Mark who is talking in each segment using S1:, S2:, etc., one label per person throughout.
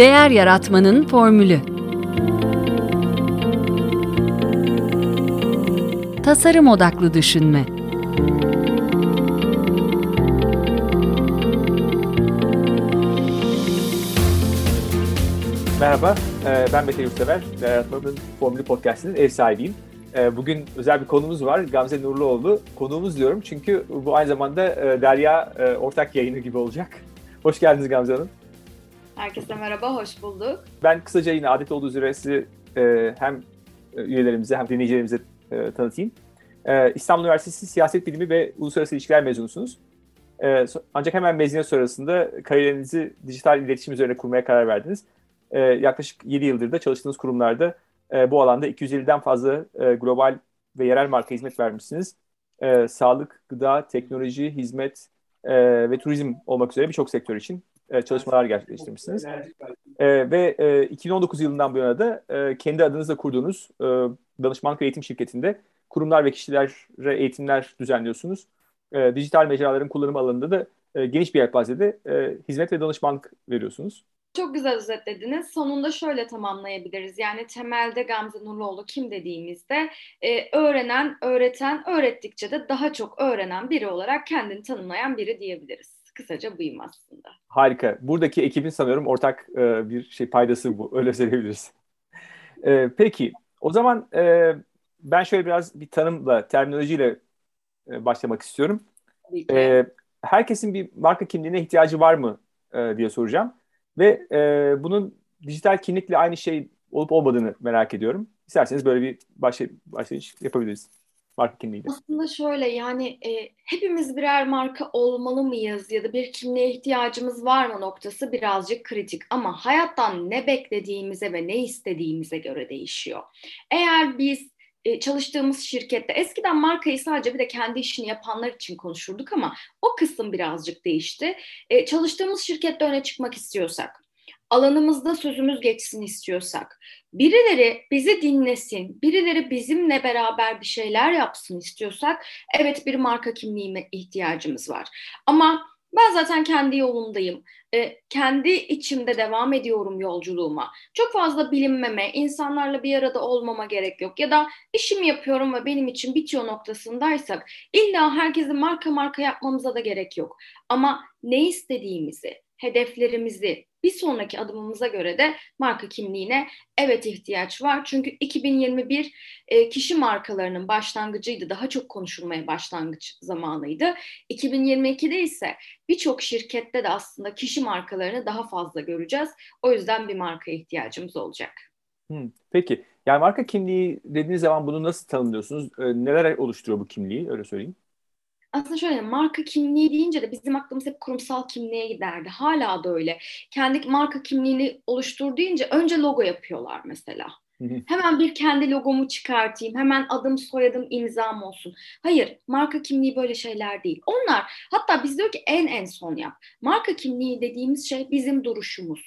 S1: Değer Yaratmanın Formülü Tasarım Odaklı Düşünme
S2: Merhaba, e, ben Mete Yurtsever. Değer Yaratmanın Formülü Podcast'inin ev sahibiyim. E, bugün özel bir konumuz var, Gamze Nurluoğlu. Konuğumuz diyorum çünkü bu aynı zamanda e, Derya ortak yayını gibi olacak. Hoş geldiniz Gamze Hanım.
S3: Herkese merhaba, hoş bulduk.
S2: Ben kısaca yine adet olduğu üzere sizi e, hem üyelerimize hem dinleyicilerimize e, tanıtayım. E, İstanbul Üniversitesi Siyaset Bilimi ve Uluslararası İlişkiler mezunusunuz. E, ancak hemen mezuniyet sonrasında kariyerinizi dijital iletişim üzerine kurmaya karar verdiniz. E, yaklaşık 7 yıldır da çalıştığınız kurumlarda e, bu alanda 250'den fazla e, global ve yerel marka hizmet vermişsiniz. E, sağlık, gıda, teknoloji, hizmet e, ve turizm olmak üzere birçok sektör için e, çalışmalar gerçekleştirmişsiniz. E, ve e, 2019 yılından bu yana da e, kendi adınızla kurduğunuz e, danışmanlık ve eğitim şirketinde kurumlar ve kişilere eğitimler düzenliyorsunuz. E, dijital mecraların kullanım alanında da e, geniş bir yelpazede e, hizmet ve danışmanlık veriyorsunuz.
S3: Çok güzel özetlediniz. Sonunda şöyle tamamlayabiliriz. Yani temelde Gamze Nurluoğlu kim dediğimizde e, öğrenen, öğreten, öğrettikçe de daha çok öğrenen biri olarak kendini tanımlayan biri diyebiliriz. Kısaca buyum aslında.
S2: Harika. Buradaki ekibin sanıyorum ortak e, bir şey paydası bu. Öyle söyleyebiliriz. E, peki. O zaman e, ben şöyle biraz bir tanımla, terminolojiyle e, başlamak istiyorum. E, herkesin bir marka kimliğine ihtiyacı var mı e, diye soracağım. Ve e, bunun dijital kimlikle aynı şey olup olmadığını merak ediyorum. İsterseniz böyle bir başlayış yapabiliriz marka kimliğiyle?
S3: Aslında şöyle yani e, hepimiz birer marka olmalı mıyız ya da bir kimliğe ihtiyacımız var mı noktası birazcık kritik ama hayattan ne beklediğimize ve ne istediğimize göre değişiyor. Eğer biz e, çalıştığımız şirkette eskiden markayı sadece bir de kendi işini yapanlar için konuşurduk ama o kısım birazcık değişti. E, çalıştığımız şirkette öne çıkmak istiyorsak alanımızda sözümüz geçsin istiyorsak, birileri bizi dinlesin, birileri bizimle beraber bir şeyler yapsın istiyorsak, evet bir marka kimliğine ihtiyacımız var. Ama ben zaten kendi yolundayım. E, kendi içimde devam ediyorum yolculuğuma. Çok fazla bilinmeme, insanlarla bir arada olmama gerek yok. Ya da işimi yapıyorum ve benim için bitiyor noktasındaysak illa herkesi marka marka yapmamıza da gerek yok. Ama ne istediğimizi, hedeflerimizi, bir sonraki adımımıza göre de marka kimliğine evet ihtiyaç var. Çünkü 2021 e, kişi markalarının başlangıcıydı. Daha çok konuşulmaya başlangıç zamanıydı. 2022'de ise birçok şirkette de aslında kişi markalarını daha fazla göreceğiz. O yüzden bir marka ihtiyacımız olacak.
S2: Hmm, peki. Yani marka kimliği dediğiniz zaman bunu nasıl tanımlıyorsunuz? Ee, neler oluşturuyor bu kimliği? Öyle söyleyeyim
S3: aslında şöyle marka kimliği deyince de bizim aklımız hep kurumsal kimliğe giderdi. Hala da öyle. Kendi marka kimliğini oluştur deyince önce logo yapıyorlar mesela. Hemen bir kendi logomu çıkartayım. Hemen adım, soyadım, imzam olsun. Hayır, marka kimliği böyle şeyler değil. Onlar hatta biz diyor ki en en son yap. Marka kimliği dediğimiz şey bizim duruşumuz.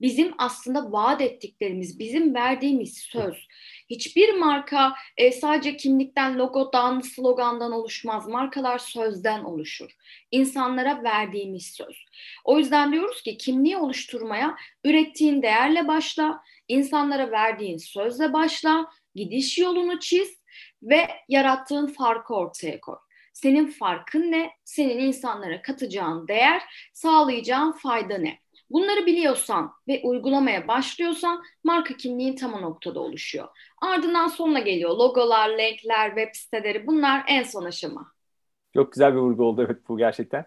S3: Bizim aslında vaat ettiklerimiz, bizim verdiğimiz söz. Hiçbir marka e, sadece kimlikten, logodan, slogandan oluşmaz. Markalar sözden oluşur. İnsanlara verdiğimiz söz. O yüzden diyoruz ki kimliği oluşturmaya ürettiğin değerle başla, insanlara verdiğin sözle başla, gidiş yolunu çiz ve yarattığın farkı ortaya koy. Senin farkın ne? Senin insanlara katacağın değer, sağlayacağın fayda ne? Bunları biliyorsan ve uygulamaya başlıyorsan marka kimliğin tam o noktada oluşuyor. Ardından sonuna geliyor logolar, linkler, web siteleri bunlar en son aşama.
S2: Çok güzel bir vurgu oldu evet bu gerçekten.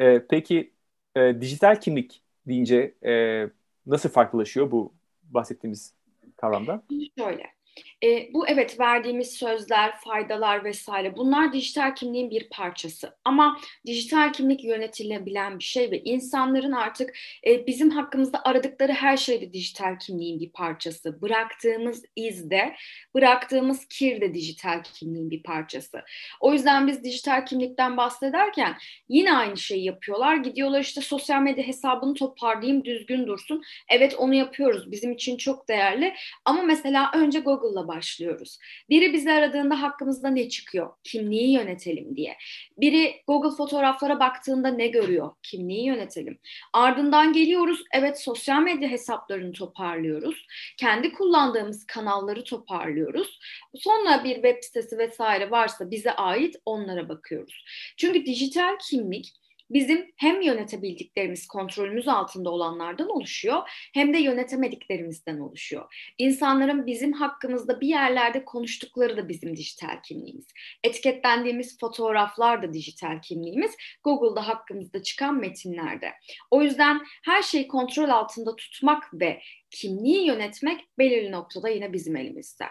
S2: Ee, peki e, dijital kimlik deyince e, nasıl farklılaşıyor bu bahsettiğimiz kavramda?
S3: Şöyle e, bu evet verdiğimiz sözler, faydalar vesaire bunlar dijital kimliğin bir parçası. Ama dijital kimlik yönetilebilen bir şey ve insanların artık e, bizim hakkımızda aradıkları her şey de dijital kimliğin bir parçası. Bıraktığımız izde, bıraktığımız kir de dijital kimliğin bir parçası. O yüzden biz dijital kimlikten bahsederken yine aynı şeyi yapıyorlar. Gidiyorlar işte sosyal medya hesabını toparlayayım düzgün dursun. Evet onu yapıyoruz. Bizim için çok değerli. Ama mesela önce Google Google'la başlıyoruz. Biri bizi aradığında hakkımızda ne çıkıyor? Kimliği yönetelim diye. Biri Google fotoğraflara baktığında ne görüyor? Kimliği yönetelim. Ardından geliyoruz. Evet sosyal medya hesaplarını toparlıyoruz. Kendi kullandığımız kanalları toparlıyoruz. Sonra bir web sitesi vesaire varsa bize ait onlara bakıyoruz. Çünkü dijital kimlik bizim hem yönetebildiklerimiz kontrolümüz altında olanlardan oluşuyor hem de yönetemediklerimizden oluşuyor. İnsanların bizim hakkımızda bir yerlerde konuştukları da bizim dijital kimliğimiz. Etiketlendiğimiz fotoğraflar da dijital kimliğimiz. Google'da hakkımızda çıkan metinlerde. O yüzden her şeyi kontrol altında tutmak ve kimliği yönetmek belirli noktada yine bizim elimizde.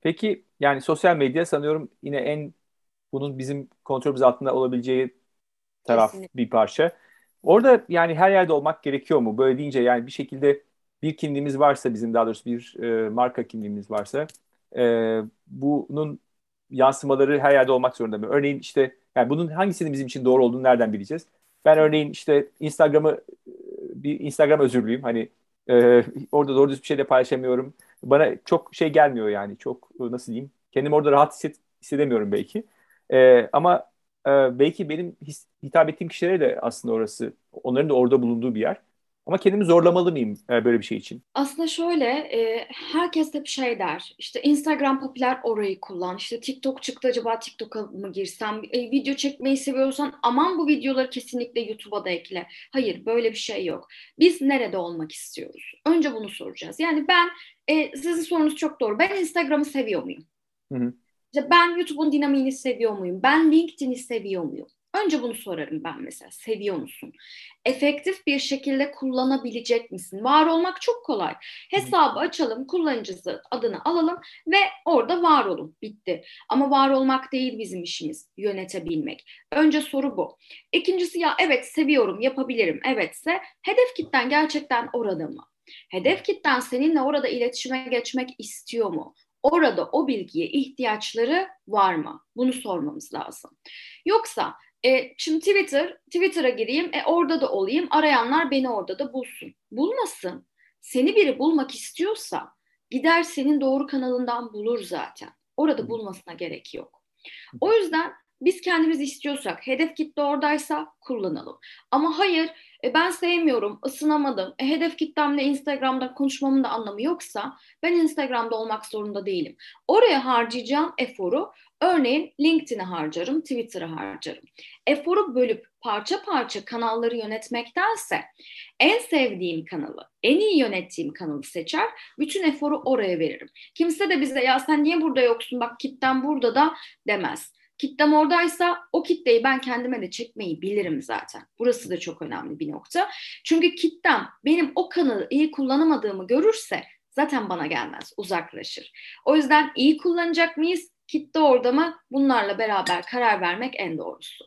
S2: Peki yani sosyal medya sanıyorum yine en bunun bizim kontrolümüz altında olabileceği taraf Kesinlikle. bir parça. Orada yani her yerde olmak gerekiyor mu? Böyle deyince yani bir şekilde bir kimliğimiz varsa bizim daha doğrusu bir e, marka kimliğimiz varsa e, bunun yansımaları her yerde olmak zorunda mı? Örneğin işte yani bunun hangisinin bizim için doğru olduğunu nereden bileceğiz? Ben örneğin işte Instagram'ı e, bir Instagram özürlüyüm. Hani e, orada doğru düz bir şey de paylaşamıyorum. Bana çok şey gelmiyor yani. Çok nasıl diyeyim? Kendimi orada rahat hisset, hissedemiyorum belki. E, ama e, belki benim his, hitap ettiğim kişilere de aslında orası, onların da orada bulunduğu bir yer. Ama kendimi zorlamalı mıyım e, böyle bir şey için?
S3: Aslında şöyle, e, herkes hep şey der, işte Instagram popüler orayı kullan, işte TikTok çıktı acaba TikTok'a mı girsem, e, video çekmeyi seviyorsan aman bu videoları kesinlikle YouTube'a da ekle. Hayır, böyle bir şey yok. Biz nerede olmak istiyoruz? Önce bunu soracağız. Yani ben, e, sizin sorunuz çok doğru, ben Instagram'ı seviyor muyum? Hı hı. İşte ben YouTube'un dinamiğini seviyor muyum? Ben LinkedIn'i seviyor muyum? Önce bunu sorarım ben mesela. Seviyor musun? Efektif bir şekilde kullanabilecek misin? Var olmak çok kolay. Hesabı açalım, kullanıcısı adını alalım ve orada var olun. Bitti. Ama var olmak değil bizim işimiz. Yönetebilmek. Önce soru bu. İkincisi ya evet seviyorum, yapabilirim. Evetse hedef kitlen gerçekten orada mı? Hedef kitlen seninle orada iletişime geçmek istiyor mu? Orada o bilgiye ihtiyaçları var mı? Bunu sormamız lazım. Yoksa e, şimdi Twitter, Twitter'a gireyim, e, orada da olayım, arayanlar beni orada da bulsun. Bulmasın. Seni biri bulmak istiyorsa gider senin doğru kanalından bulur zaten. Orada bulmasına gerek yok. O yüzden biz kendimiz istiyorsak, hedef kitle oradaysa kullanalım. Ama hayır e, ben sevmiyorum, ısınamadım, e, hedef kitlemle Instagram'da konuşmamın da anlamı yoksa ben Instagram'da olmak zorunda değilim. Oraya harcayacağım eforu örneğin LinkedIn'e harcarım, Twitter'a harcarım. Eforu bölüp parça parça kanalları yönetmektense en sevdiğim kanalı, en iyi yönettiğim kanalı seçer, bütün eforu oraya veririm. Kimse de bize ya sen niye burada yoksun bak kitlen burada da demez. Kitlem oradaysa o kitleyi ben kendime de çekmeyi bilirim zaten. Burası da çok önemli bir nokta. Çünkü kitlem benim o kanalı iyi kullanamadığımı görürse zaten bana gelmez, uzaklaşır. O yüzden iyi kullanacak mıyız? Kitle orada mı? Bunlarla beraber karar vermek en doğrusu.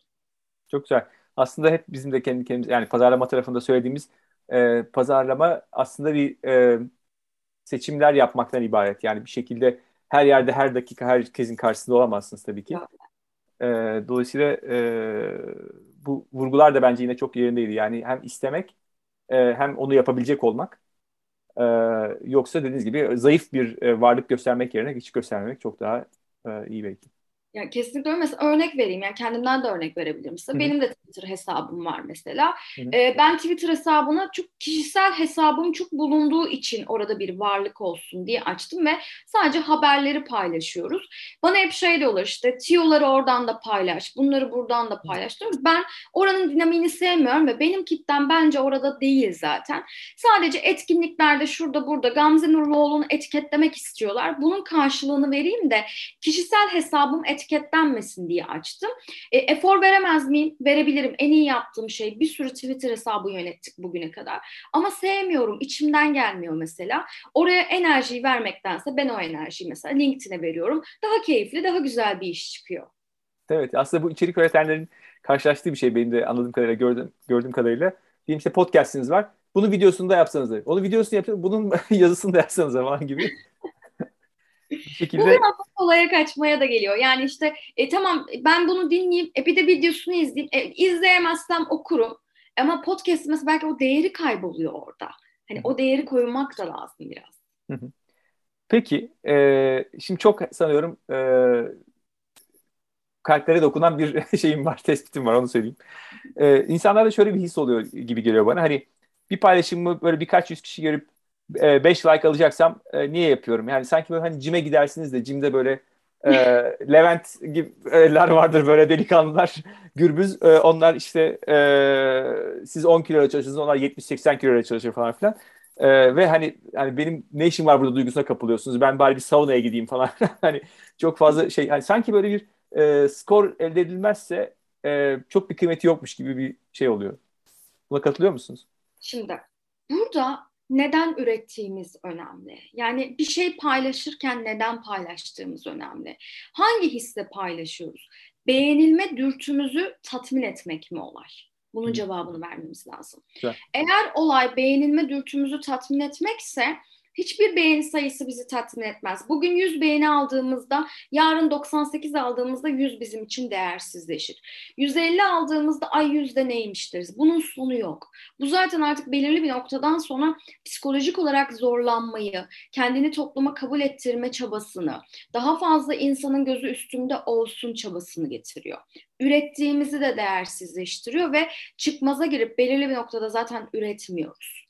S2: Çok güzel. Aslında hep bizim de kendi kendimiz yani pazarlama tarafında söylediğimiz e, pazarlama aslında bir e, seçimler yapmaktan ibaret. Yani bir şekilde her yerde her dakika herkesin karşısında olamazsınız tabii ki. Evet. E, dolayısıyla e, bu vurgular da bence yine çok yerindeydi. Yani hem istemek e, hem onu yapabilecek olmak. E, yoksa dediğiniz gibi zayıf bir e, varlık göstermek yerine hiç göstermemek çok daha e, iyi belki.
S3: Yani kesinlikle öyle. Mesela örnek vereyim. Yani kendimden de örnek verebilirim size. Hı-hı. Benim de Twitter hesabım var mesela. Ee, ben Twitter hesabına çok kişisel hesabım çok bulunduğu için orada bir varlık olsun diye açtım ve sadece haberleri paylaşıyoruz. Bana hep şey diyorlar işte tiyoları oradan da paylaş, bunları buradan da paylaş diyoruz. Ben oranın dinamiğini sevmiyorum ve benim kitlem bence orada değil zaten. Sadece etkinliklerde şurada burada Gamze Nurluoğlu'nu etiketlemek istiyorlar. Bunun karşılığını vereyim de kişisel hesabım et etiketlenmesin diye açtım. E, efor veremez miyim? Verebilirim. En iyi yaptığım şey bir sürü Twitter hesabı yönettik bugüne kadar. Ama sevmiyorum. içimden gelmiyor mesela. Oraya enerjiyi vermektense ben o enerjiyi mesela LinkedIn'e veriyorum. Daha keyifli, daha güzel bir iş çıkıyor.
S2: Evet aslında bu içerik üretenlerin karşılaştığı bir şey benim de anladığım kadarıyla gördüm, gördüğüm kadarıyla. Diyelim işte podcast'iniz var. Bunun videosunu da yapsanız da. Onun videosunu yapsanız, bunun yazısını da yapsanız falan gibi
S3: bir şekilde... Bu biraz kolaya kaçmaya da geliyor. Yani işte e, tamam ben bunu dinleyeyim, e, bir de videosunu izleyeyim. E, izleyemezsem okurum. Ama podcast mesela belki o değeri kayboluyor orada. Hani o değeri koymak da lazım biraz.
S2: Peki, e, şimdi çok sanıyorum e, kalplere dokunan bir şeyim var, tespitim var onu söyleyeyim. E, insanlarda şöyle bir his oluyor gibi geliyor bana. Hani bir paylaşımı böyle birkaç yüz kişi görüp 5 e, like alacaksam e, niye yapıyorum? Yani sanki böyle hani cime gidersiniz de cimde böyle e, Levent gibiler vardır böyle delikanlılar gürbüz. E, onlar işte e, siz 10 kiloyla çalışırsınız onlar 70-80 kiloyla çalışır falan filan. E, ve hani hani benim ne işim var burada duygusuna kapılıyorsunuz. Ben bari bir saunaya gideyim falan. hani çok fazla şey hani sanki böyle bir e, skor elde edilmezse e, çok bir kıymeti yokmuş gibi bir şey oluyor. Buna katılıyor musunuz?
S3: Şimdi burada neden ürettiğimiz önemli. Yani bir şey paylaşırken neden paylaştığımız önemli. Hangi hisle paylaşıyoruz? Beğenilme dürtümüzü tatmin etmek mi olay? Bunun cevabını vermemiz lazım. Güzel. Eğer olay beğenilme dürtümüzü tatmin etmekse hiçbir beğeni sayısı bizi tatmin etmez. Bugün 100 beğeni aldığımızda yarın 98 aldığımızda 100 bizim için değersizleşir. 150 aldığımızda ay 100'de neymiş deriz. Bunun sonu yok. Bu zaten artık belirli bir noktadan sonra psikolojik olarak zorlanmayı, kendini topluma kabul ettirme çabasını, daha fazla insanın gözü üstünde olsun çabasını getiriyor ürettiğimizi de değersizleştiriyor ve çıkmaza girip belirli bir noktada zaten üretmiyoruz.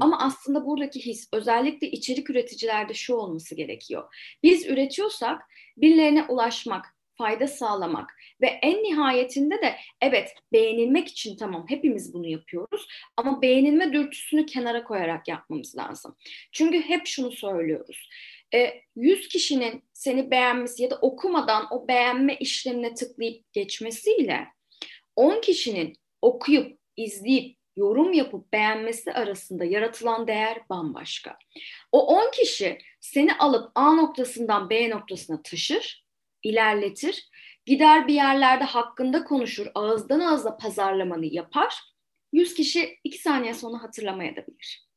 S3: Ama aslında buradaki his özellikle içerik üreticilerde şu olması gerekiyor. Biz üretiyorsak birilerine ulaşmak, fayda sağlamak ve en nihayetinde de evet beğenilmek için tamam hepimiz bunu yapıyoruz ama beğenilme dürtüsünü kenara koyarak yapmamız lazım. Çünkü hep şunu söylüyoruz. 100 e, kişinin seni beğenmesi ya da okumadan o beğenme işlemine tıklayıp geçmesiyle 10 kişinin okuyup, izleyip, yorum yapıp beğenmesi arasında yaratılan değer bambaşka. O 10 kişi seni alıp A noktasından B noktasına taşır, ilerletir, gider bir yerlerde hakkında konuşur, ağızdan ağızla pazarlamanı yapar. 100 kişi 2 saniye sonra hatırlamaya da bilir.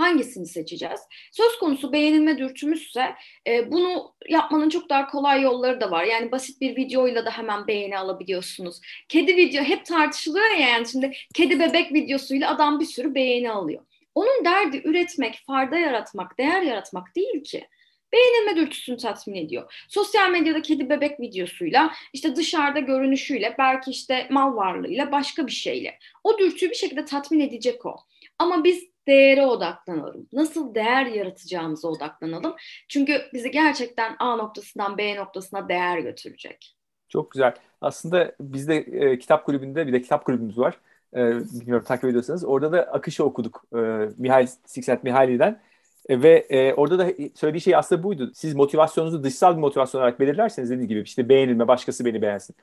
S3: Hangisini seçeceğiz? Söz konusu beğenilme dürtümüzse e, bunu yapmanın çok daha kolay yolları da var. Yani basit bir videoyla da hemen beğeni alabiliyorsunuz. Kedi video hep tartışılıyor ya yani şimdi kedi bebek videosuyla adam bir sürü beğeni alıyor. Onun derdi üretmek, fayda yaratmak, değer yaratmak değil ki beğenilme dürtüsünü tatmin ediyor. Sosyal medyada kedi bebek videosuyla, işte dışarıda görünüşüyle, belki işte mal varlığıyla, başka bir şeyle. O dürtüyü bir şekilde tatmin edecek o. Ama biz değere odaklanalım. Nasıl değer yaratacağımıza odaklanalım. Çünkü bizi gerçekten A noktasından B noktasına değer götürecek.
S2: Çok güzel. Aslında bizde e, kitap kulübünde bir de kitap kulübümüz var. E, bilmiyorum takip ediyorsanız. Orada da Akış'ı okuduk. E, Mihail Sikset Mihaili'den. E, ve e, orada da söylediği şey aslında buydu. Siz motivasyonunuzu dışsal bir motivasyon olarak belirlerseniz dediğiniz gibi işte beğenilme, başkası beni beğensin.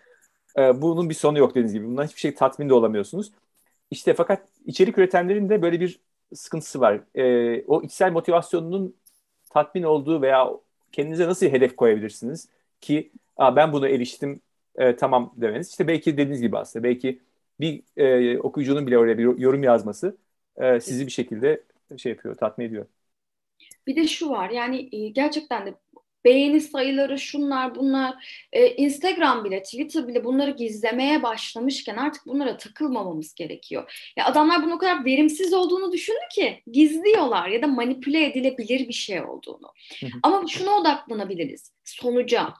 S2: E, bunun bir sonu yok dediğiniz gibi. Bundan hiçbir şey tatmin de olamıyorsunuz. İşte fakat içerik üretenlerin de böyle bir sıkıntısı var. E, o içsel motivasyonunun tatmin olduğu veya kendinize nasıl hedef koyabilirsiniz ki Aa, ben bunu eriştim e, tamam demeniz. İşte belki dediğiniz gibi aslında belki bir e, okuyucunun bile oraya bir yorum yazması e, sizi bir şekilde şey yapıyor, tatmin ediyor.
S3: Bir de şu var yani e, gerçekten de beğeni sayıları şunlar bunlar e, Instagram bile Twitter bile bunları gizlemeye başlamışken artık bunlara takılmamamız gerekiyor. Ya adamlar bunun o kadar verimsiz olduğunu düşündü ki gizliyorlar ya da manipüle edilebilir bir şey olduğunu. Ama şuna odaklanabiliriz sonuca.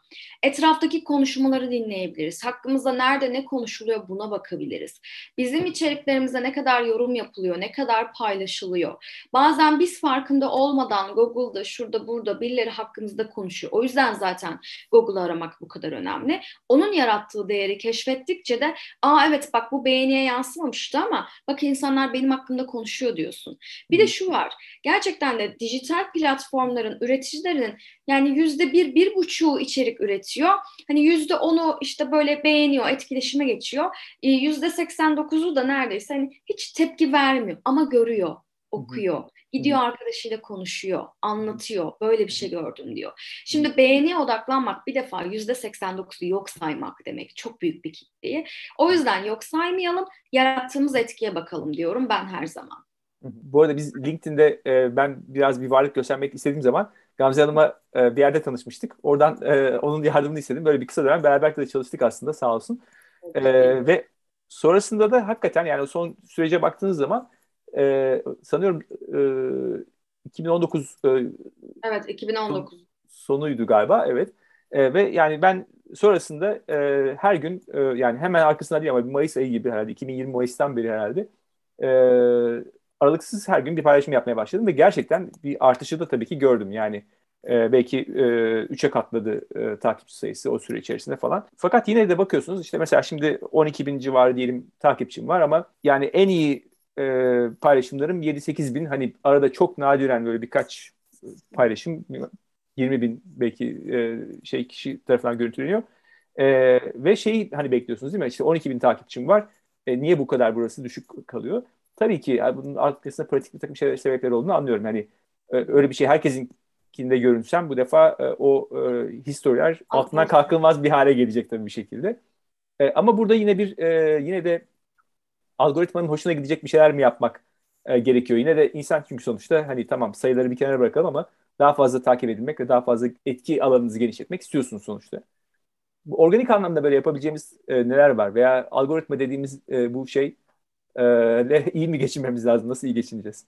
S3: Etraftaki konuşmaları dinleyebiliriz. Hakkımızda nerede ne konuşuluyor buna bakabiliriz. Bizim içeriklerimize ne kadar yorum yapılıyor, ne kadar paylaşılıyor. Bazen biz farkında olmadan Google'da, şurada, burada birileri hakkımızda konuşuyor. O yüzden zaten Google'ı aramak bu kadar önemli. Onun yarattığı değeri keşfettikçe de aa evet bak bu beğeniye yansımamıştı ama bak insanlar benim hakkımda konuşuyor diyorsun. Bir de şu var. Gerçekten de dijital platformların üreticilerinin yani yüzde bir, bir buçuğu içerik üretiyor. Hani yüzde onu işte böyle beğeniyor, etkileşime geçiyor. Ee, yüzde seksen dokuzu da neredeyse hani hiç tepki vermiyor ama görüyor, okuyor. Gidiyor arkadaşıyla konuşuyor, anlatıyor. Böyle bir şey gördüm diyor. Şimdi beğeniye odaklanmak bir defa yüzde seksen dokuzu yok saymak demek. Çok büyük bir kitleyi. O yüzden yok saymayalım, yarattığımız etkiye bakalım diyorum ben her zaman.
S2: Bu arada biz LinkedIn'de e, ben biraz bir varlık göstermek istediğim zaman Gamze Hanım'a e, bir yerde tanışmıştık. Oradan e, onun yardımını istedim. Böyle bir kısa dönem beraber de çalıştık aslında sağ olsun. E, ve sonrasında da hakikaten yani son sürece baktığınız zaman e, sanıyorum e, 2019
S3: e, Evet 2019
S2: sonuydu galiba evet. E, ve yani ben sonrasında e, her gün e, yani hemen arkasında değil ama Mayıs ayı gibi herhalde 2020 Mayıs'tan beri herhalde e, aralıksız her gün bir paylaşım yapmaya başladım ve gerçekten bir artışı da tabii ki gördüm. Yani e, belki e, 3'e katladı e, takipçi sayısı o süre içerisinde falan. Fakat yine de bakıyorsunuz işte mesela şimdi 12 bin civarı diyelim takipçim var ama yani en iyi e, paylaşımlarım 7-8 bin. Hani arada çok nadiren böyle birkaç paylaşım 20 bin belki e, şey kişi tarafından görüntüleniyor. E, ve şeyi hani bekliyorsunuz değil mi? İşte 12 bin takipçim var. E, niye bu kadar burası düşük kalıyor? Tabii ki yani bunun arkasında pratik bir takım şeyler, sebepler olduğunu anlıyorum. Hani e, öyle bir şey herkesin kinde görünsem bu defa e, o e, historiler altından kalkılmaz bir hale gelecek tabii bir şekilde. E, ama burada yine bir e, yine de algoritmanın hoşuna gidecek bir şeyler mi yapmak e, gerekiyor? Yine de insan çünkü sonuçta hani tamam sayıları bir kenara bırakalım ama daha fazla takip edilmek ve daha fazla etki alanınızı genişletmek istiyorsunuz sonuçta. Bu organik anlamda böyle yapabileceğimiz e, neler var? Veya algoritma dediğimiz e, bu şey e, iyi mi geçinmemiz lazım? Nasıl iyi geçineceğiz?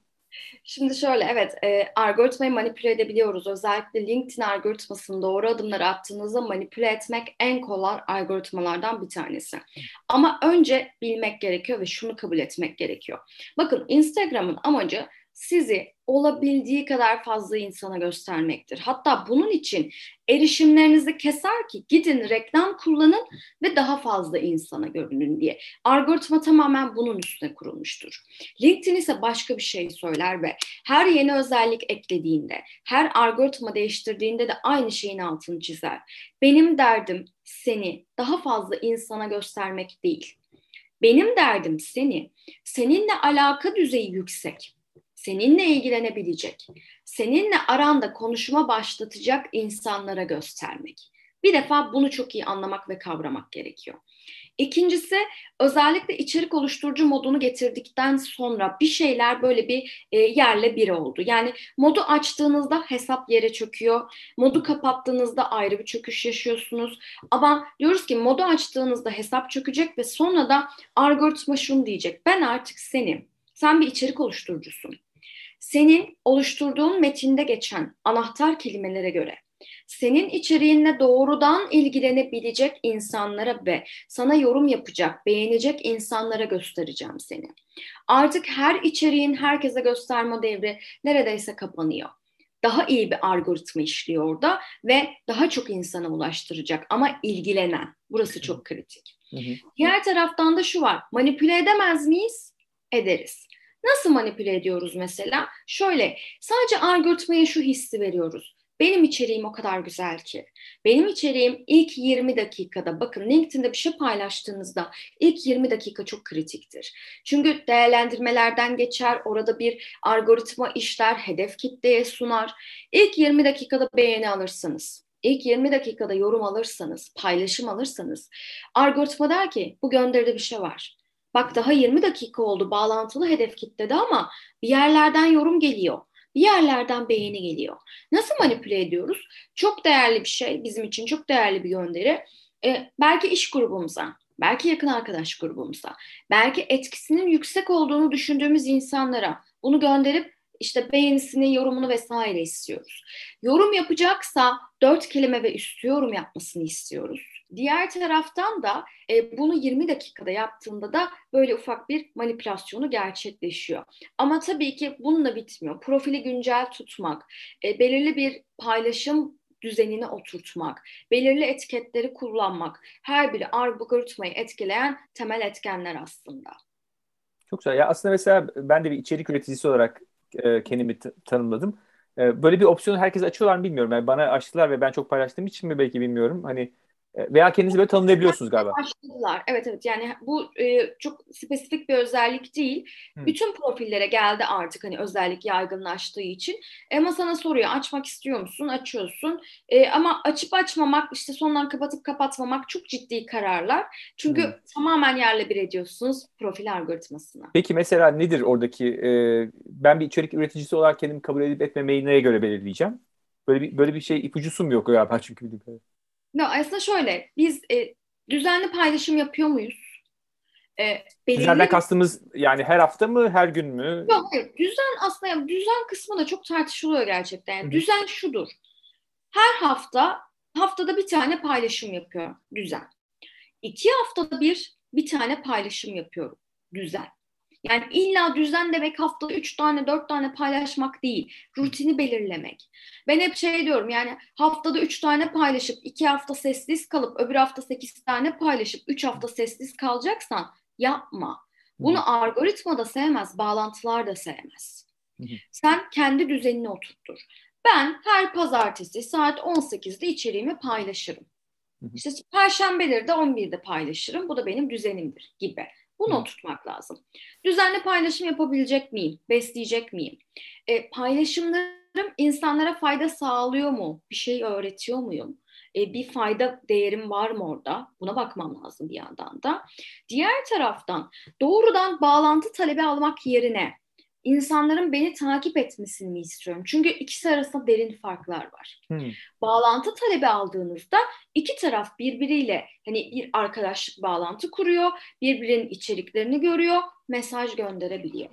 S3: Şimdi şöyle evet e, algoritmayı manipüle edebiliyoruz. Özellikle LinkedIn algoritmasını doğru adımlar attığınızda manipüle etmek en kolay algoritmalardan bir tanesi. Ama önce bilmek gerekiyor ve şunu kabul etmek gerekiyor. Bakın Instagram'ın amacı sizi olabildiği kadar fazla insana göstermektir. Hatta bunun için erişimlerinizi keser ki gidin reklam kullanın ve daha fazla insana görünün diye. Algoritma tamamen bunun üstüne kurulmuştur. LinkedIn ise başka bir şey söyler ve her yeni özellik eklediğinde, her algoritma değiştirdiğinde de aynı şeyin altını çizer. Benim derdim seni daha fazla insana göstermek değil. Benim derdim seni, seninle alaka düzeyi yüksek seninle ilgilenebilecek, seninle aranda konuşma başlatacak insanlara göstermek. Bir defa bunu çok iyi anlamak ve kavramak gerekiyor. İkincisi özellikle içerik oluşturucu modunu getirdikten sonra bir şeyler böyle bir e, yerle bir oldu. Yani modu açtığınızda hesap yere çöküyor. Modu kapattığınızda ayrı bir çöküş yaşıyorsunuz. Ama diyoruz ki modu açtığınızda hesap çökecek ve sonra da algoritma şunu diyecek. Ben artık senin, sen bir içerik oluşturucusun senin oluşturduğun metinde geçen anahtar kelimelere göre senin içeriğinle doğrudan ilgilenebilecek insanlara ve sana yorum yapacak, beğenecek insanlara göstereceğim seni. Artık her içeriğin herkese gösterme devri neredeyse kapanıyor. Daha iyi bir algoritma işliyor orada ve daha çok insana ulaştıracak ama ilgilenen. Burası çok kritik. Hı hı. Diğer taraftan da şu var. Manipüle edemez miyiz? Ederiz. Nasıl manipüle ediyoruz mesela? Şöyle sadece algoritmaya şu hissi veriyoruz. Benim içeriğim o kadar güzel ki. Benim içeriğim ilk 20 dakikada bakın LinkedIn'de bir şey paylaştığınızda ilk 20 dakika çok kritiktir. Çünkü değerlendirmelerden geçer, orada bir algoritma işler, hedef kitleye sunar. İlk 20 dakikada beğeni alırsınız. İlk 20 dakikada yorum alırsanız, paylaşım alırsanız algoritma der ki bu gönderide bir şey var. Bak daha 20 dakika oldu bağlantılı hedef kitlede ama bir yerlerden yorum geliyor. Bir yerlerden beğeni geliyor. Nasıl manipüle ediyoruz? Çok değerli bir şey, bizim için çok değerli bir gönderi. Ee, belki iş grubumuza, belki yakın arkadaş grubumuza, belki etkisinin yüksek olduğunu düşündüğümüz insanlara bunu gönderip işte beğenisini, yorumunu vesaire istiyoruz. Yorum yapacaksa dört kelime ve üstü yorum yapmasını istiyoruz. Diğer taraftan da e, bunu 20 dakikada yaptığında da böyle ufak bir manipülasyonu gerçekleşiyor. Ama tabii ki bununla bitmiyor. Profili güncel tutmak, e, belirli bir paylaşım düzenini oturtmak, belirli etiketleri kullanmak her biri algoritmayı etkileyen temel etkenler aslında.
S2: Çok güzel. Ya aslında mesela ben de bir içerik üreticisi olarak e, kendimi tanımladım. E, böyle bir opsiyonu herkes açıyorlar mı bilmiyorum. Yani bana açtılar ve ben çok paylaştığım için mi belki bilmiyorum. Hani veya kendinizi böyle tanımlayabiliyorsunuz galiba.
S3: Başladılar. Evet evet yani bu e, çok spesifik bir özellik değil. Hmm. Bütün profillere geldi artık hani özellik yaygınlaştığı için. Ama sana soruyor açmak istiyor musun? Açıyorsun. E, ama açıp açmamak işte sondan kapatıp kapatmamak çok ciddi kararlar. Çünkü hmm. tamamen yerle bir ediyorsunuz profil algoritmasını.
S2: Peki mesela nedir oradaki e, ben bir içerik üreticisi olarak kendimi kabul edip etmemeyi neye göre belirleyeceğim? Böyle bir böyle bir şey ipucusu mu yok galiba çünkü bildiğim
S3: No, aslında şöyle, biz e, düzenli paylaşım yapıyor muyuz?
S2: e, belirli... Düzenden kastımız yani her hafta mı, her gün mü?
S3: Yok hayır. Düzen aslında yani düzen kısmı da çok tartışılıyor gerçekten. Yani düzen şudur. Her hafta haftada bir tane paylaşım yapıyorum. Düzen. İki haftada bir bir tane paylaşım yapıyorum. Düzen. Yani illa düzen demek haftada üç tane dört tane paylaşmak değil. Rutini belirlemek. Ben hep şey diyorum yani haftada üç tane paylaşıp iki hafta sessiz kalıp öbür hafta sekiz tane paylaşıp üç hafta sessiz kalacaksan yapma. Bunu algoritma da sevmez, bağlantılar da sevmez. Sen kendi düzenini oturttur. Ben her pazartesi saat 18'de içeriğimi paylaşırım. İşte perşembeleri de 11'de paylaşırım. Bu da benim düzenimdir gibi. Bunu Hı. oturtmak lazım. Düzenli paylaşım yapabilecek miyim? Besleyecek miyim? E, paylaşımlarım insanlara fayda sağlıyor mu? Bir şey öğretiyor muyum? E, bir fayda değerim var mı orada? Buna bakmam lazım bir yandan da. Diğer taraftan doğrudan bağlantı talebi almak yerine insanların beni takip etmesini mi istiyorum? Çünkü ikisi arasında derin farklar var. Hmm. Bağlantı talebi aldığınızda iki taraf birbiriyle hani bir arkadaşlık bağlantı kuruyor, birbirinin içeriklerini görüyor, mesaj gönderebiliyor.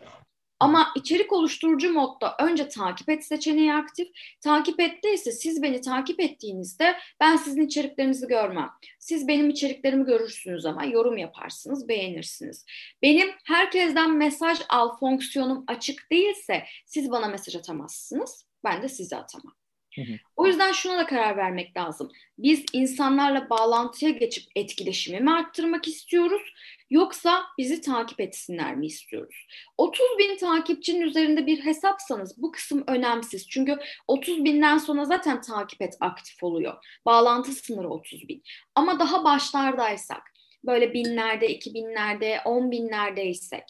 S3: Ama içerik oluşturucu modda önce takip et seçeneği aktif. Takip ettiyse siz beni takip ettiğinizde ben sizin içeriklerinizi görmem. Siz benim içeriklerimi görürsünüz ama yorum yaparsınız, beğenirsiniz. Benim herkesten mesaj al fonksiyonum açık değilse siz bana mesaj atamazsınız. Ben de size atamam. O yüzden şuna da karar vermek lazım. Biz insanlarla bağlantıya geçip etkileşimi mi arttırmak istiyoruz yoksa bizi takip etsinler mi istiyoruz? 30 bin takipçinin üzerinde bir hesapsanız bu kısım önemsiz. Çünkü 30 binden sonra zaten takip et aktif oluyor. Bağlantı sınırı 30 bin. Ama daha başlardaysak böyle binlerde, iki binlerde, on binlerdeysek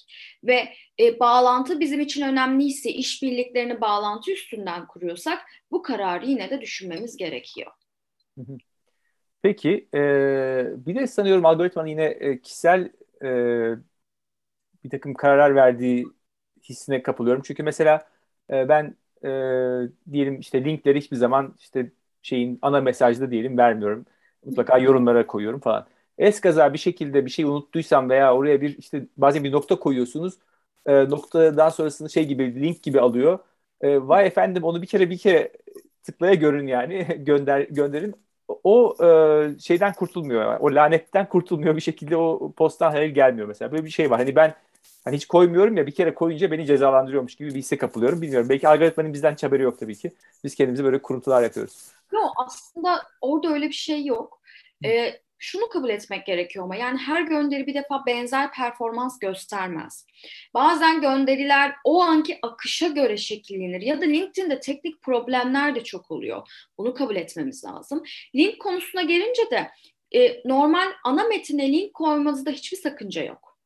S3: ve e, bağlantı bizim için önemliyse, işbirliklerini bağlantı üstünden kuruyorsak bu kararı yine de düşünmemiz gerekiyor.
S2: Peki, e, bir de sanıyorum algoritmanın yine e, kişisel e, bir takım kararlar verdiği hissine kapılıyorum. Çünkü mesela e, ben e, diyelim işte linkleri hiçbir zaman işte şeyin ana mesajda diyelim vermiyorum. Mutlaka yorumlara koyuyorum falan eskaza bir şekilde bir şey unuttuysam veya oraya bir işte bazen bir nokta koyuyorsunuz. E, noktadan sonrasını şey gibi link gibi alıyor. E, vay efendim onu bir kere bir kere tıklaya görün yani gönder gönderin. O e, şeyden kurtulmuyor. O lanetten kurtulmuyor bir şekilde o posttan hayır gelmiyor mesela. Böyle bir şey var. Hani ben hani hiç koymuyorum ya bir kere koyunca beni cezalandırıyormuş gibi bir hisse kapılıyorum. Bilmiyorum. Belki algoritmanın bizden haberi yok tabii ki. Biz kendimize böyle kuruntular yapıyoruz.
S3: Yok aslında orada öyle bir şey yok. Ee, şunu kabul etmek gerekiyor ama yani her gönderi bir defa benzer performans göstermez. Bazen gönderiler o anki akışa göre şekillenir ya da LinkedIn'de teknik problemler de çok oluyor. Bunu kabul etmemiz lazım. Link konusuna gelince de e, normal ana metine link koymanızda hiçbir sakınca yok.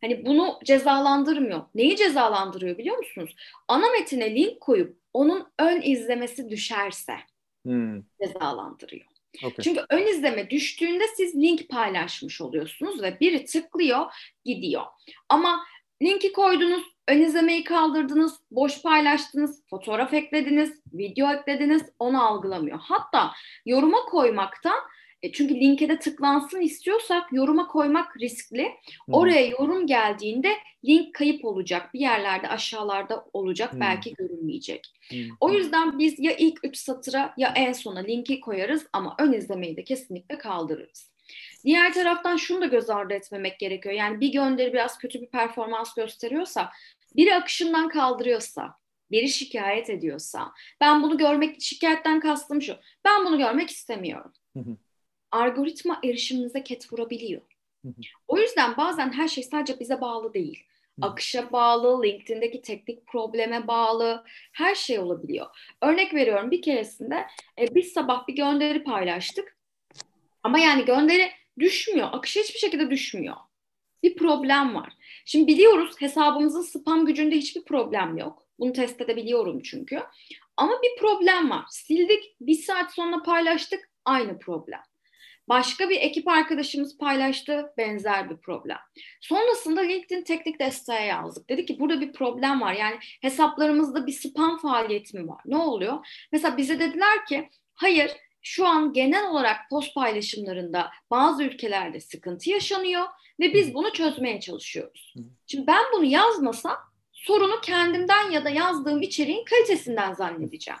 S3: Hani bunu cezalandırmıyor. Neyi cezalandırıyor biliyor musunuz? Ana metine link koyup onun ön izlemesi düşerse hmm. cezalandırıyor. Okay. Çünkü ön izleme düştüğünde siz link paylaşmış oluyorsunuz ve biri tıklıyor, gidiyor. Ama linki koydunuz, ön izlemeyi kaldırdınız, boş paylaştınız, fotoğraf eklediniz, video eklediniz, onu algılamıyor. Hatta yoruma koymaktan e, çünkü linke de tıklansın istiyorsak yoruma koymak riskli. Oraya yorum geldiğinde link kayıp olacak. Bir yerlerde aşağılarda olacak. Hmm. Belki görünmeyecek. Hmm. O yüzden biz ya ilk üç satıra ya en sona linki koyarız ama ön izlemeyi de kesinlikle kaldırırız. Diğer taraftan şunu da göz ardı etmemek gerekiyor. Yani bir gönderi biraz kötü bir performans gösteriyorsa, biri akışından kaldırıyorsa, biri şikayet ediyorsa, ben bunu görmek, şikayetten kastım şu, ben bunu görmek istemiyorum. Hı hı algoritma erişimimize ket vurabiliyor. O yüzden bazen her şey sadece bize bağlı değil. Akışa bağlı, LinkedIn'deki teknik probleme bağlı, her şey olabiliyor. Örnek veriyorum bir keresinde e, biz sabah bir gönderi paylaştık. Ama yani gönderi düşmüyor, akışa hiçbir şekilde düşmüyor. Bir problem var. Şimdi biliyoruz hesabımızın spam gücünde hiçbir problem yok. Bunu test edebiliyorum çünkü. Ama bir problem var. Sildik, bir saat sonra paylaştık, aynı problem. Başka bir ekip arkadaşımız paylaştı benzer bir problem. Sonrasında LinkedIn teknik desteğe yazdık. Dedi ki burada bir problem var. Yani hesaplarımızda bir spam faaliyeti mi var? Ne oluyor? Mesela bize dediler ki hayır şu an genel olarak post paylaşımlarında bazı ülkelerde sıkıntı yaşanıyor ve biz bunu çözmeye çalışıyoruz. Şimdi ben bunu yazmasam sorunu kendimden ya da yazdığım içeriğin kalitesinden zannedeceğim.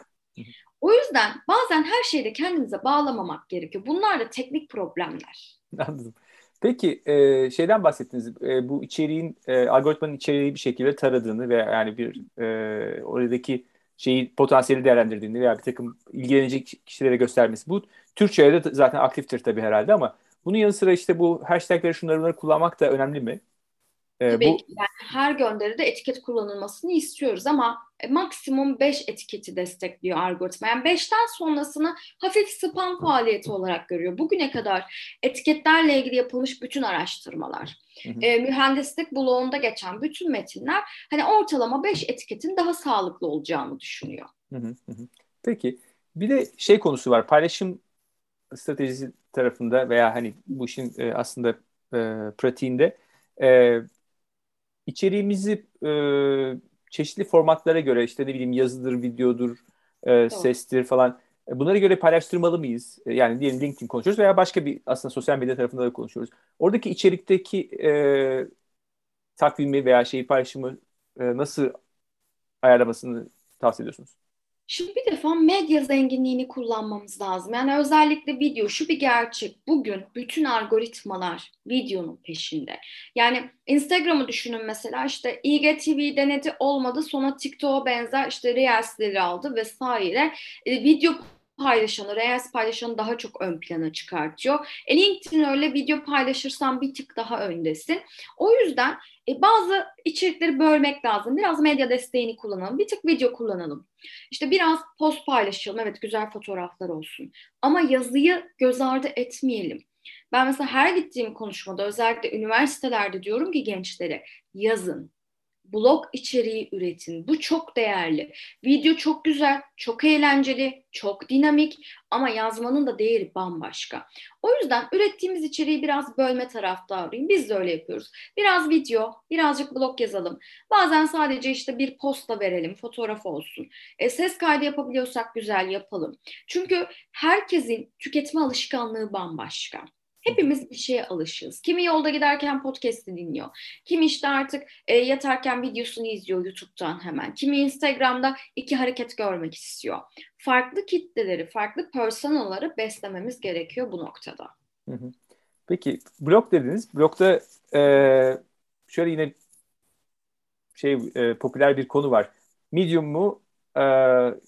S3: O yüzden bazen her şeyde kendimize bağlamamak gerekiyor. Bunlar da teknik problemler.
S2: Anladım. Peki e, şeyden bahsettiniz. E, bu içeriğin e, algoritmanın içeriği bir şekilde taradığını ve yani bir e, oradaki şeyi potansiyeli değerlendirdiğini veya bir takım ilgilenecek kişilere göstermesi. Bu Türkçe'de de zaten aktiftir tabii herhalde ama bunun yanı sıra işte bu hashtagleri şunları bunları kullanmak da önemli mi?
S3: Ee, Tabii bu... ki yani her gönderide etiket kullanılmasını istiyoruz ama e, maksimum 5 etiketi destekliyor algoritma. Yani 5'ten sonrasını hafif spam faaliyeti olarak görüyor. Bugüne kadar etiketlerle ilgili yapılmış bütün araştırmalar, E, mühendislik bloğunda geçen bütün metinler hani ortalama 5 etiketin daha sağlıklı olacağını düşünüyor.
S2: Peki bir de şey konusu var paylaşım stratejisi tarafında veya hani bu işin e, aslında e, pratiğinde e, içeriğimizi e, çeşitli formatlara göre işte ne bileyim yazıdır, videodur, e, sestir falan e, bunlara göre paylaştırmalı mıyız? E, yani diyelim LinkedIn konuşuyoruz veya başka bir aslında sosyal medya tarafında da konuşuyoruz. Oradaki içerikteki e, takvimi veya şeyi paylaşımı e, nasıl ayarlamasını tavsiye ediyorsunuz?
S3: Şimdi bir defa medya zenginliğini kullanmamız lazım. Yani özellikle video şu bir gerçek. Bugün bütün algoritmalar videonun peşinde. Yani Instagram'ı düşünün mesela işte IGTV denedi olmadı sonra TikTok'a benzer işte Reels'leri aldı vesaire. E, video paylaşanı, Reels paylaşanı daha çok ön plana çıkartıyor. E, LinkedIn öyle video paylaşırsan bir tık daha öndesin. O yüzden e, bazı içerikleri bölmek lazım. Biraz medya desteğini kullanalım. Bir tık video kullanalım. İşte biraz post paylaşalım. Evet güzel fotoğraflar olsun. Ama yazıyı göz ardı etmeyelim. Ben mesela her gittiğim konuşmada özellikle üniversitelerde diyorum ki gençlere yazın blog içeriği üretin. Bu çok değerli. Video çok güzel, çok eğlenceli, çok dinamik ama yazmanın da değeri bambaşka. O yüzden ürettiğimiz içeriği biraz bölme taraftarıyım. Biz de öyle yapıyoruz. Biraz video, birazcık blog yazalım. Bazen sadece işte bir posta verelim, fotoğraf olsun. E, ses kaydı yapabiliyorsak güzel yapalım. Çünkü herkesin tüketme alışkanlığı bambaşka. Hepimiz bir şeye alışığız. Kimi yolda giderken podcast'i dinliyor. Kimi işte artık e, yatarken videosunu izliyor YouTube'dan hemen. Kimi Instagram'da iki hareket görmek istiyor. Farklı kitleleri, farklı personaları beslememiz gerekiyor bu noktada.
S2: Peki blog dediniz. Blogda e, şöyle yine şey e, popüler bir konu var. Medium mu, e,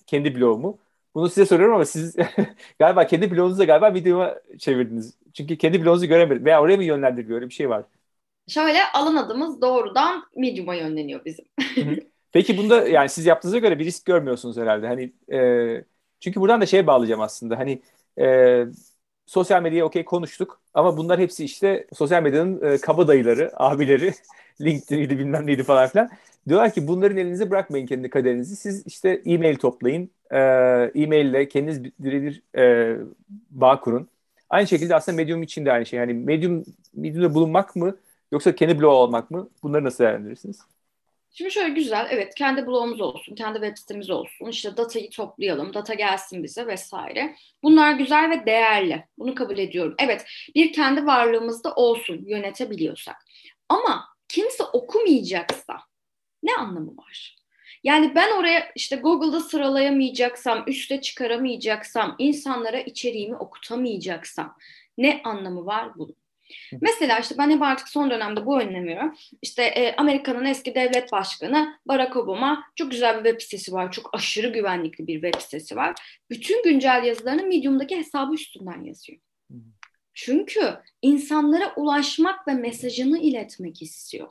S2: kendi blog mu? Bunu size soruyorum ama siz galiba kendi blogunuzu da galiba videoma çevirdiniz. Çünkü kendi blogunuzu göremedim. Veya oraya mı yönlendiriliyor? Öyle bir şey var.
S3: Şöyle alın adımız doğrudan Medium'a yönleniyor bizim.
S2: Peki bunda yani siz yaptığınıza göre bir risk görmüyorsunuz herhalde. Hani e, çünkü buradan da şeye bağlayacağım aslında. Hani e, sosyal medyaya okey konuştuk ama bunlar hepsi işte sosyal medyanın e, kaba dayıları, abileri, LinkedIn'iydi bilmem neydi falan filan. Diyorlar ki bunların elinize bırakmayın kendi kaderinizi. Siz işte e-mail toplayın. E, e-mail ile kendiniz birebir e, bağ kurun. Aynı şekilde aslında Medium için de aynı şey. Yani Medium, Medium'da bulunmak mı yoksa kendi blog olmak mı? Bunları nasıl değerlendirirsiniz?
S3: Şimdi şöyle güzel, evet kendi blogumuz olsun, kendi web sitemiz olsun, işte datayı toplayalım, data gelsin bize vesaire. Bunlar güzel ve değerli. Bunu kabul ediyorum. Evet, bir kendi varlığımızda olsun, yönetebiliyorsak. Ama kimse okumayacaksa ne anlamı var? Yani ben oraya işte Google'da sıralayamayacaksam, üste çıkaramayacaksam, insanlara içeriğimi okutamayacaksam ne anlamı var bunun? Mesela işte ben hep artık son dönemde bu önlemiyorum. İşte e, Amerika'nın eski devlet başkanı Barack Obama çok güzel bir web sitesi var. Çok aşırı güvenlikli bir web sitesi var. Bütün güncel yazılarını Medium'daki hesabı üstünden yazıyor. Çünkü insanlara ulaşmak ve mesajını iletmek istiyor.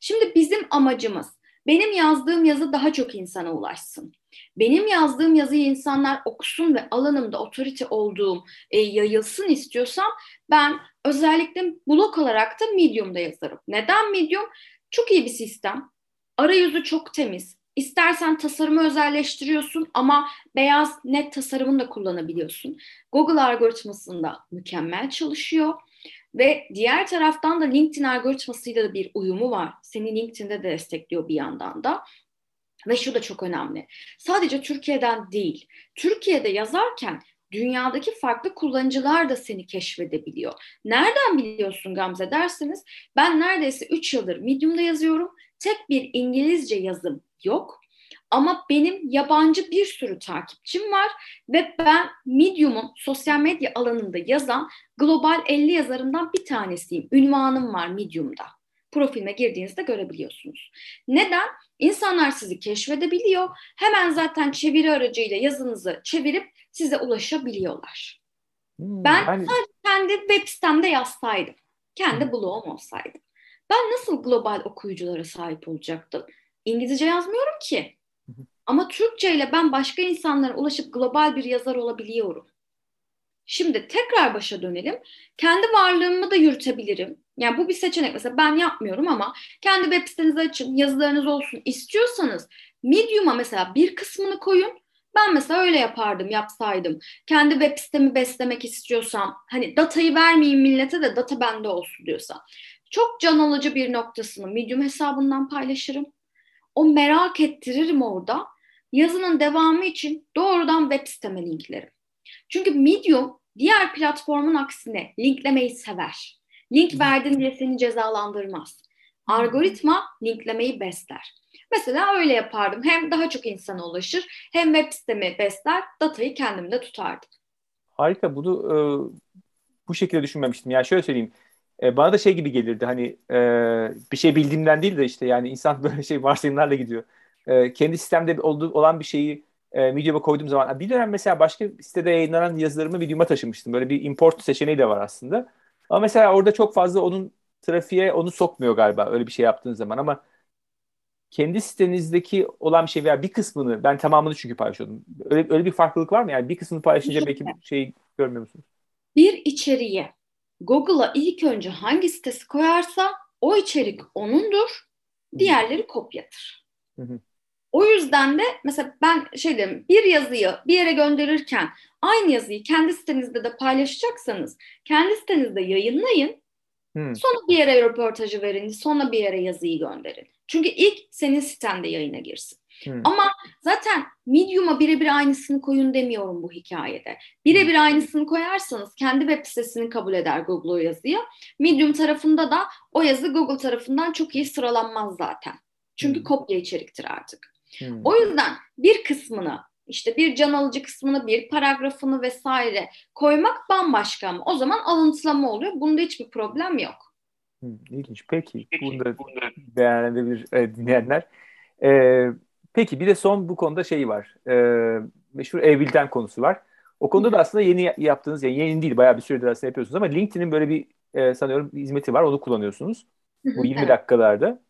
S3: Şimdi bizim amacımız benim yazdığım yazı daha çok insana ulaşsın. Benim yazdığım yazıyı insanlar okusun ve alanımda otorite olduğum e, yayılsın istiyorsam ben özellikle blog olarak da Medium'da yazarım. Neden Medium? Çok iyi bir sistem. Arayüzü çok temiz. İstersen tasarımı özelleştiriyorsun ama beyaz net tasarımını da kullanabiliyorsun. Google algoritmasında mükemmel çalışıyor. Ve diğer taraftan da LinkedIn algoritmasıyla da bir uyumu var. Seni LinkedIn'de de destekliyor bir yandan da. Ve şu da çok önemli. Sadece Türkiye'den değil. Türkiye'de yazarken dünyadaki farklı kullanıcılar da seni keşfedebiliyor. Nereden biliyorsun Gamze derseniz ben neredeyse 3 yıldır Medium'da yazıyorum. Tek bir İngilizce yazım yok. Ama benim yabancı bir sürü takipçim var ve ben Medium'un sosyal medya alanında yazan global 50 yazarından bir tanesiyim. Ünvanım var Medium'da. Profilime girdiğinizde görebiliyorsunuz. Neden? İnsanlar sizi keşfedebiliyor. Hemen zaten çeviri aracıyla yazınızı çevirip size ulaşabiliyorlar. Hmm, ben yani... sadece kendi web sitemde yazsaydım, kendi hmm. blogum olsaydı. Ben nasıl global okuyuculara sahip olacaktım? İngilizce yazmıyorum ki. Ama Türkçe ile ben başka insanlara ulaşıp global bir yazar olabiliyorum. Şimdi tekrar başa dönelim. Kendi varlığımı da yürütebilirim. Yani bu bir seçenek. Mesela ben yapmıyorum ama kendi web sitenizi açın, yazılarınız olsun istiyorsanız Medium'a mesela bir kısmını koyun. Ben mesela öyle yapardım, yapsaydım. Kendi web sitemi beslemek istiyorsam, hani datayı vermeyeyim millete de data bende olsun diyorsam. Çok can alıcı bir noktasını Medium hesabından paylaşırım. O merak ettiririm orada. Yazının devamı için doğrudan web siteme linklerim. Çünkü Medium diğer platformun aksine linklemeyi sever. Link verdin diye seni cezalandırmaz. Algoritma linklemeyi besler. Mesela öyle yapardım. Hem daha çok insana ulaşır hem web sitemi besler, datayı kendimde tutardım.
S2: Harika. Bunu e, bu şekilde düşünmemiştim. Yani şöyle söyleyeyim. E, bana da şey gibi gelirdi. Hani e, bir şey bildiğimden değil de işte yani insan böyle şey varsayımlarla gidiyor. E, kendi sistemde olduğu, olan bir şeyi e, Medium'a koyduğum zaman bir dönem mesela başka sitede yayınlanan yazılarımı Medium'a taşımıştım. Böyle bir import seçeneği de var aslında. Ama mesela orada çok fazla onun trafiğe onu sokmuyor galiba öyle bir şey yaptığın zaman ama kendi sitenizdeki olan bir şey veya bir kısmını ben tamamını çünkü paylaşıyordum. Öyle, öyle bir farklılık var mı? Yani bir kısmını paylaşınca belki bir şey görmüyor musunuz?
S3: Bir içeriği Google'a ilk önce hangi sitesi koyarsa o içerik onundur, diğerleri kopyadır. Hı hı. O yüzden de mesela ben şey dedim bir yazıyı bir yere gönderirken aynı yazıyı kendi sitenizde de paylaşacaksanız kendi sitenizde yayınlayın. Hmm. Sonra bir yere röportajı verin, sonra bir yere yazıyı gönderin. Çünkü ilk senin sitende yayına girsin. Hmm. Ama zaten Medium'a birebir aynısını koyun demiyorum bu hikayede. Birebir aynısını koyarsanız kendi web sitesini kabul eder Google o yazıyı. Medium tarafında da o yazı Google tarafından çok iyi sıralanmaz zaten. Çünkü hmm. kopya içeriktir artık. Hmm. O yüzden bir kısmını işte bir can alıcı kısmını bir paragrafını vesaire koymak bambaşka ama o zaman alıntılama oluyor. Bunda hiçbir problem yok.
S2: Hmm, ilginç. Peki. Peki bunu da beyan edebilir e, dinleyenler. Ee, peki bir de son bu konuda şey var. Ee, meşhur e konusu var. O konuda da aslında yeni yaptığınız, yani yeni değil bayağı bir süredir aslında yapıyorsunuz ama LinkedIn'in böyle bir e, sanıyorum hizmeti var. Onu kullanıyorsunuz. Bu 20 evet. dakikalarda.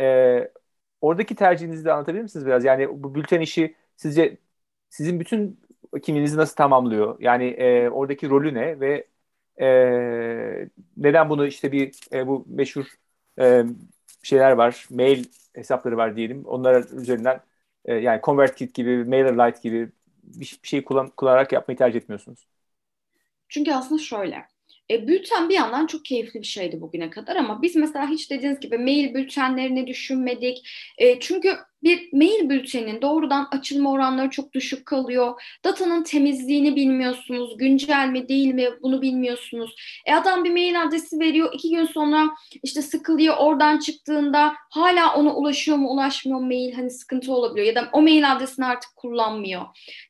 S2: E, oradaki tercihinizi de anlatabilir misiniz biraz? Yani bu bülten işi sizce sizin bütün kimliğinizi nasıl tamamlıyor? Yani e, oradaki rolü ne ve e, neden bunu işte bir e, bu meşhur e, şeyler var, mail hesapları var diyelim. Onlar üzerinden e, yani ConvertKit gibi, MailerLite gibi bir, bir şey kullan, kullanarak yapmayı tercih etmiyorsunuz.
S3: Çünkü aslında şöyle. E, bülten bir yandan çok keyifli bir şeydi bugüne kadar ama biz mesela hiç dediğiniz gibi mail bültenlerini düşünmedik. E, çünkü bir mail bültenin doğrudan açılma oranları çok düşük kalıyor. Datanın temizliğini bilmiyorsunuz. Güncel mi değil mi bunu bilmiyorsunuz. E adam bir mail adresi veriyor. iki gün sonra işte sıkılıyor. Oradan çıktığında hala ona ulaşıyor mu ulaşmıyor mail hani sıkıntı olabiliyor. Ya da o mail adresini artık kullanmıyor.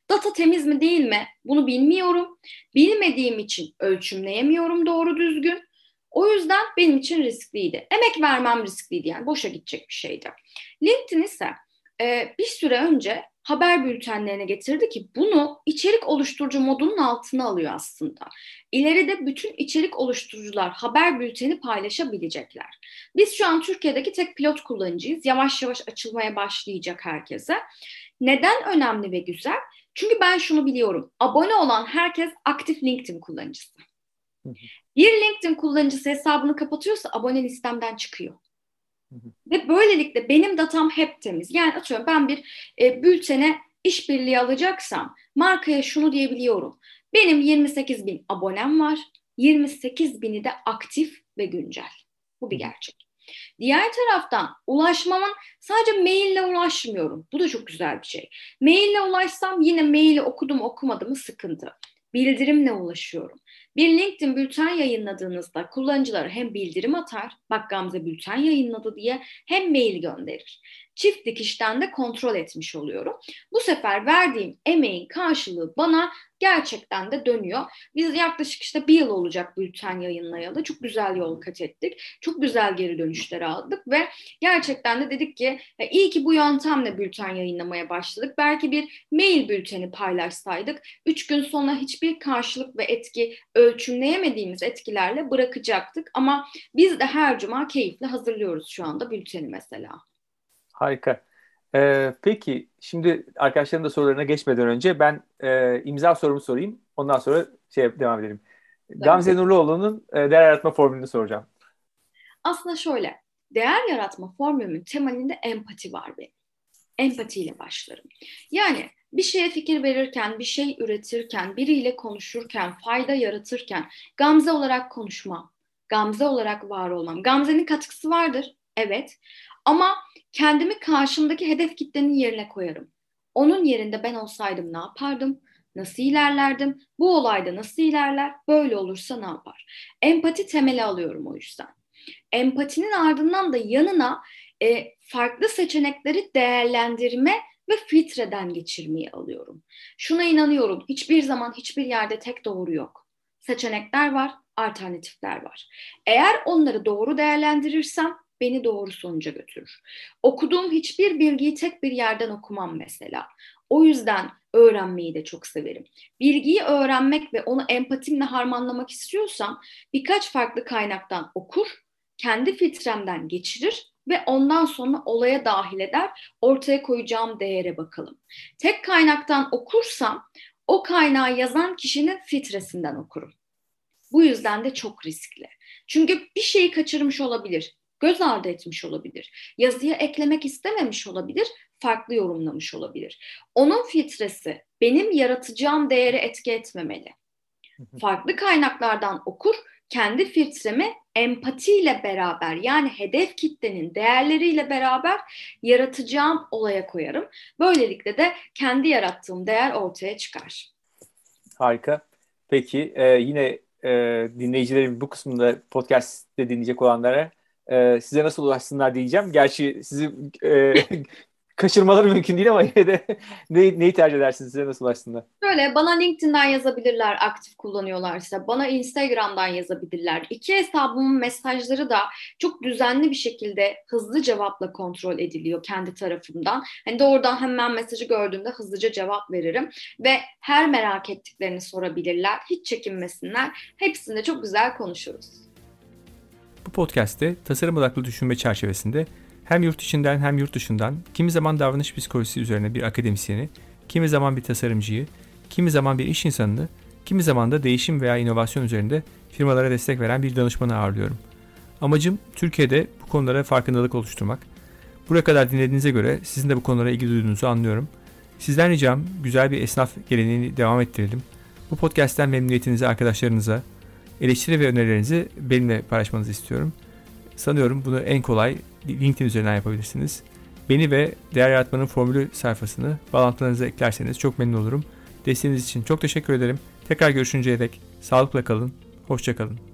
S3: Data temiz mi değil mi bunu bilmiyorum. Bilmediğim için ölçümleyemiyorum doğru düzgün. O yüzden benim için riskliydi. Emek vermem riskliydi yani boşa gidecek bir şeydi. LinkedIn ise e, bir süre önce haber bültenlerine getirdi ki bunu içerik oluşturucu modunun altına alıyor aslında. İleride bütün içerik oluşturucular haber bülteni paylaşabilecekler. Biz şu an Türkiye'deki tek pilot kullanıcıyız. Yavaş yavaş açılmaya başlayacak herkese. Neden önemli ve güzel? Çünkü ben şunu biliyorum. Abone olan herkes aktif LinkedIn kullanıcısı. Bir LinkedIn kullanıcısı hesabını kapatıyorsa abone listemden çıkıyor. Ve böylelikle benim datam hep temiz. Yani atıyorum ben bir e, bültene işbirliği alacaksam markaya şunu diyebiliyorum. Benim 28 bin abonem var. 28 bini de aktif ve güncel. Bu bir gerçek. Diğer taraftan ulaşmamın sadece maille ulaşmıyorum. Bu da çok güzel bir şey. Maille ulaşsam yine maili okudum okumadım sıkıntı. bildirimle ulaşıyorum. Bir LinkedIn bülten yayınladığınızda kullanıcılara hem bildirim atar, bak Gamze bülten yayınladı diye hem mail gönderir çift dikişten de kontrol etmiş oluyorum. Bu sefer verdiğim emeğin karşılığı bana gerçekten de dönüyor. Biz yaklaşık işte bir yıl olacak bülten yayınlayalı. Çok güzel yol kat ettik. Çok güzel geri dönüşler aldık ve gerçekten de dedik ki e, iyi ki bu yöntemle bülten yayınlamaya başladık. Belki bir mail bülteni paylaşsaydık üç gün sonra hiçbir karşılık ve etki ölçümleyemediğimiz etkilerle bırakacaktık. Ama biz de her cuma keyifle hazırlıyoruz şu anda bülteni mesela.
S2: Harika. Ee, peki şimdi arkadaşların da sorularına geçmeden önce ben e, imza sorumu sorayım. Ondan sonra şey devam edelim. Gamze Nurluoğlu'nun e, değer yaratma formülünü soracağım.
S3: Aslında şöyle, değer yaratma formülümün temelinde empati var benim. Empatiyle başlarım. Yani bir şeye fikir verirken, bir şey üretirken, biriyle konuşurken, fayda yaratırken Gamze olarak konuşmam. Gamze olarak var olmam. Gamze'nin katkısı vardır. Evet. Ama kendimi karşımdaki hedef kitlenin yerine koyarım. Onun yerinde ben olsaydım ne yapardım? Nasıl ilerlerdim? Bu olayda nasıl ilerler? Böyle olursa ne yapar? Empati temeli alıyorum o yüzden. Empatinin ardından da yanına e, farklı seçenekleri değerlendirme ve filtreden geçirmeyi alıyorum. Şuna inanıyorum. Hiçbir zaman hiçbir yerde tek doğru yok. Seçenekler var, alternatifler var. Eğer onları doğru değerlendirirsem beni doğru sonuca götürür. Okuduğum hiçbir bilgiyi tek bir yerden okumam mesela. O yüzden öğrenmeyi de çok severim. Bilgiyi öğrenmek ve onu empatimle harmanlamak istiyorsam birkaç farklı kaynaktan okur, kendi filtremden geçirir ve ondan sonra olaya dahil eder, ortaya koyacağım değere bakalım. Tek kaynaktan okursam o kaynağı yazan kişinin filtresinden okurum. Bu yüzden de çok riskli. Çünkü bir şeyi kaçırmış olabilir göz ardı etmiş olabilir. Yazıya eklemek istememiş olabilir, farklı yorumlamış olabilir. Onun filtresi benim yaratacağım değeri etki etmemeli. Farklı kaynaklardan okur, kendi filtremi empatiyle beraber yani hedef kitlenin değerleriyle beraber yaratacağım olaya koyarım. Böylelikle de kendi yarattığım değer ortaya çıkar.
S2: Harika. Peki e, yine e, dinleyicilerin bu kısmında podcast'te dinleyecek olanlara e, size nasıl ulaşsınlar diyeceğim. Gerçi sizi e, kaçırmaları mümkün değil ama yine de ne, neyi tercih edersiniz size nasıl ulaşsınlar?
S3: Şöyle bana LinkedIn'den yazabilirler aktif kullanıyorlarsa. Bana Instagram'dan yazabilirler. İki hesabımın mesajları da çok düzenli bir şekilde hızlı cevapla kontrol ediliyor kendi tarafımdan. Hani doğrudan hemen mesajı gördüğümde hızlıca cevap veririm. Ve her merak ettiklerini sorabilirler. Hiç çekinmesinler. Hepsinde çok güzel konuşuruz.
S4: Bu podcast'te tasarım odaklı düşünme çerçevesinde hem yurt içinden hem yurt dışından kimi zaman davranış psikolojisi üzerine bir akademisyeni, kimi zaman bir tasarımcıyı, kimi zaman bir iş insanını, kimi zaman da değişim veya inovasyon üzerinde firmalara destek veren bir danışmanı ağırlıyorum. Amacım Türkiye'de bu konulara farkındalık oluşturmak. Buraya kadar dinlediğinize göre sizin de bu konulara ilgi duyduğunuzu anlıyorum. Sizden ricam güzel bir esnaf geleneğini devam ettirelim. Bu podcast'ten memnuniyetinizi arkadaşlarınıza, eleştiri ve önerilerinizi benimle paylaşmanızı istiyorum. Sanıyorum bunu en kolay LinkedIn üzerinden yapabilirsiniz. Beni ve Değer Yaratmanın Formülü sayfasını bağlantılarınıza eklerseniz çok memnun olurum. Desteğiniz için çok teşekkür ederim. Tekrar görüşünceye dek sağlıkla kalın, hoşçakalın.